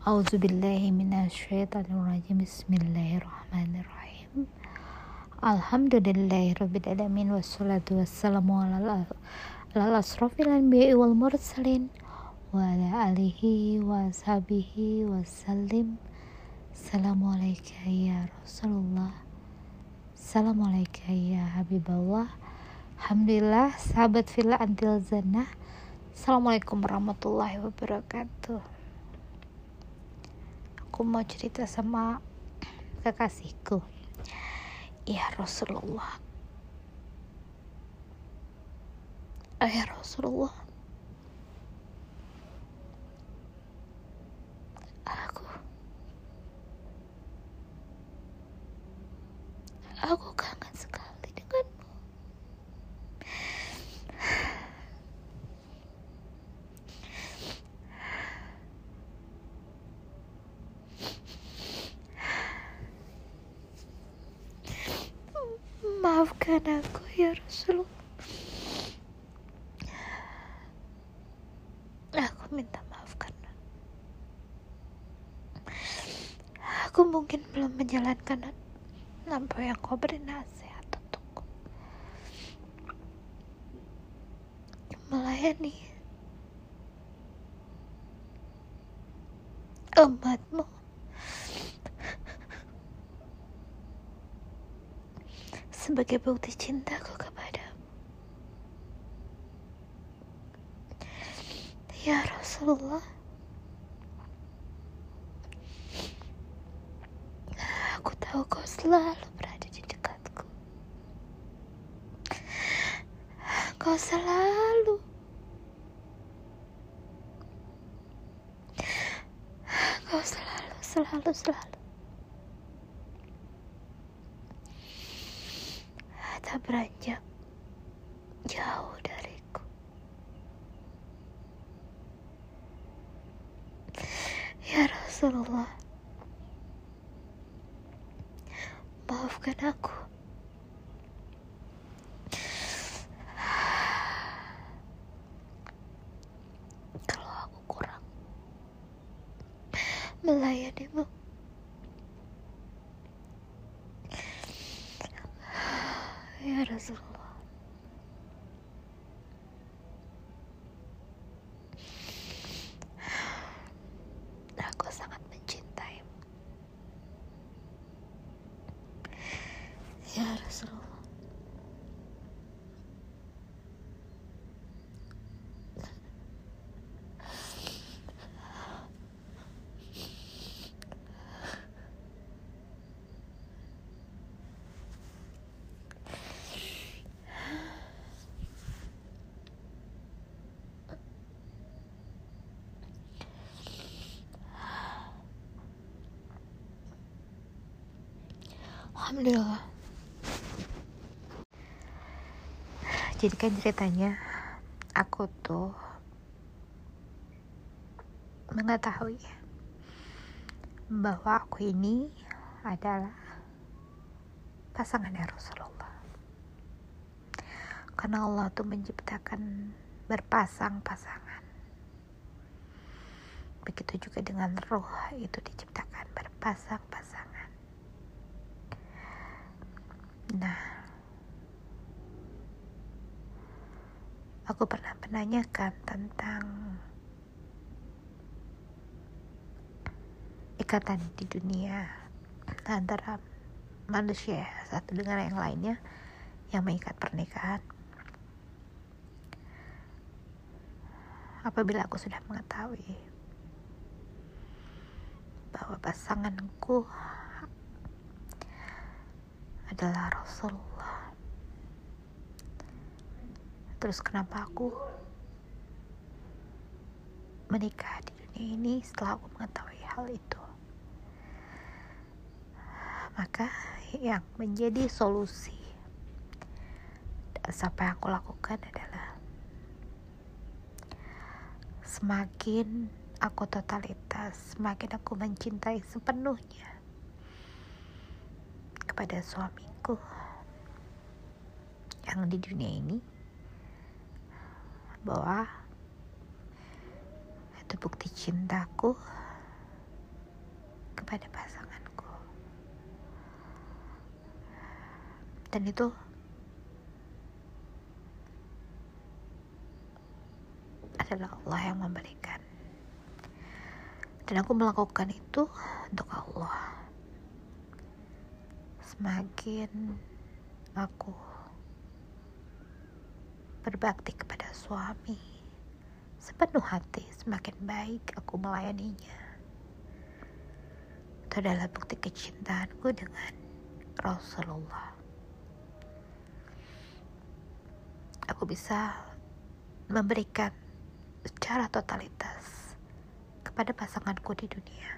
A'udzubillahiminasyaitonirrajim Bismillahirrahmanirrahim. Alhamdulillahirrabbilalamin Wassalatu wassalamu ala asrafil anbiya'i wal mursalin Wa ala alihi wa ashabihi wassalim Assalamualaikum ya Rasulullah. Assalamualaikum ya Habiballah Alhamdulillah sahabat villa antil zannah Assalamualaikum warahmatullahi wabarakatuh Aku mau cerita sama kekasihku. Ya Rasulullah. Ya Rasulullah. Aku. Aku kangen Maafkan aku ya Rasulullah. Aku minta maaf karena Aku mungkin belum menjalankan apa yang kau beri nasihat untukku. Melayani umatmu sebagai bukti cintaku kepadamu. Ya Rasulullah, aku tahu kau selalu berada di dekatku. Kau selalu Kau selalu, selalu, selalu beranjak jauh dariku. Ya Rasulullah, maafkan aku. Kalau aku kurang melayanimu. Ya Aku sangat mencintaimu Ya Rasulullah Alhamdulillah. Jadi kan ceritanya Aku tuh Mengetahui Bahwa aku ini Adalah Pasangannya Rasulullah. Karena Allah tuh menciptakan Berpasang-pasangan. Begitu juga dengan roh Itu diciptakan berpasang-pasangan Nah, aku pernah menanyakan tentang ikatan di dunia antara manusia satu dengan yang lainnya yang mengikat pernikahan. Apabila aku sudah mengetahui bahwa pasanganku adalah Rasulullah. Terus kenapa aku menikah di dunia ini setelah aku mengetahui hal itu? Maka yang menjadi solusi yang aku lakukan adalah semakin aku totalitas, semakin aku mencintai sepenuhnya kepada suamiku yang di dunia ini bahwa itu bukti cintaku kepada pasanganku. Dan itu adalah Allah yang memberikan. Dan aku melakukan itu untuk Allah semakin aku berbakti kepada suami sepenuh hati semakin baik aku melayaninya. Itu adalah bukti kecintaanku dengan Rasulullah. Aku bisa memberikan secara totalitas kepada pasanganku di dunia.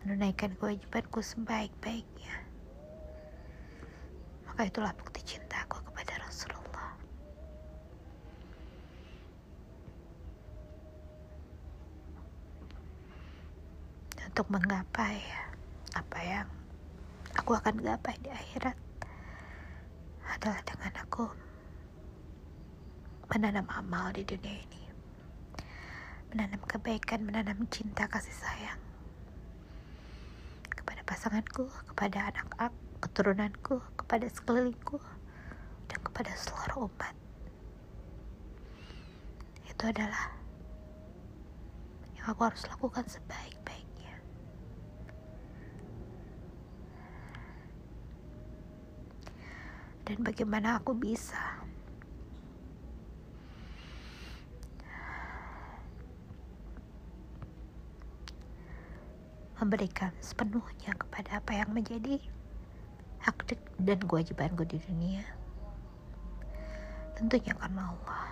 Menunaikan kewajibanku sebaik-baiknya maka itulah bukti cintaku kepada Rasulullah? Untuk menggapai apa yang aku akan gapai di akhirat adalah dengan aku menanam amal di dunia ini. Menanam kebaikan menanam cinta kasih sayang kepada pasanganku kepada anak-anak keturunanku kepada sekelilingku dan kepada seluruh umat. Itu adalah yang aku harus lakukan sebaik-baiknya. Dan bagaimana aku bisa memberikan sepenuhnya kepada apa yang menjadi hak dan kewajibanku di dunia. Tentunya karena Allah.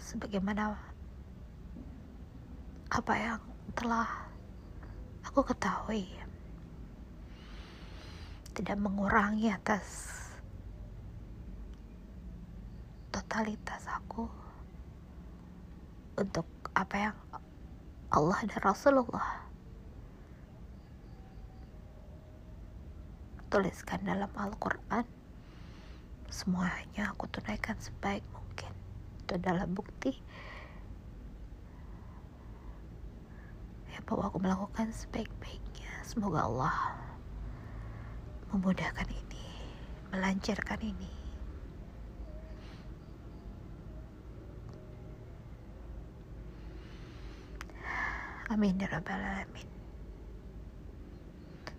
Sebagaimana apa yang telah aku ketahui tidak mengurangi atas totalitas aku untuk apa yang Allah dan Rasulullah tuliskan dalam Al-Quran. Semuanya aku tunaikan sebaik mungkin. Itu adalah bukti ya bahwa aku melakukan sebaik-baiknya. Semoga Allah memudahkan ini melancarkan ini. Amin ya rabbal alamin.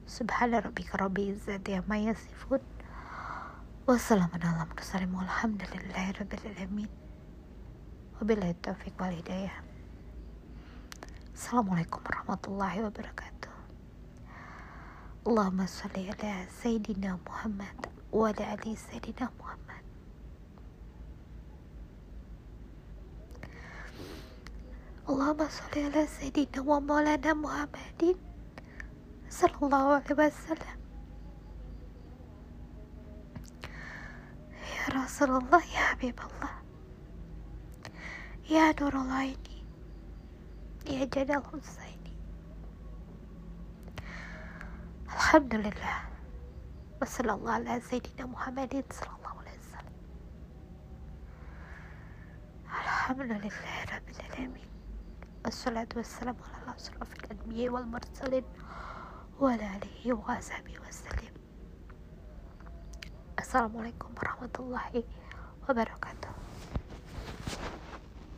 Subhana rabbika rabbil izzati amma yasifun. Wassalamun ala mursalin walhamdulillahi rabbil alamin. Wabillahi taufiq wal hidayah. Assalamualaikum warahmatullahi wabarakatuh. Allahumma salli ala sayyidina Muhammad wa ala ali sayyidina Muhammad. Allahumma salli ala sayyidina wa maulana Muhammadin صلى الله عليه وسلم. يا رسول الله يا حبيب الله يا نور العين يا جلال الحسين. الحمد لله. وصلى الله على سيدنا محمد صلى الله عليه وسلم. الحمد لله رب العالمين. والصلاة والسلام على أشرف الأنبياء والمرسلين. وعلى آله وصحبه وسلم. السلام عليكم ورحمة الله وبركاته.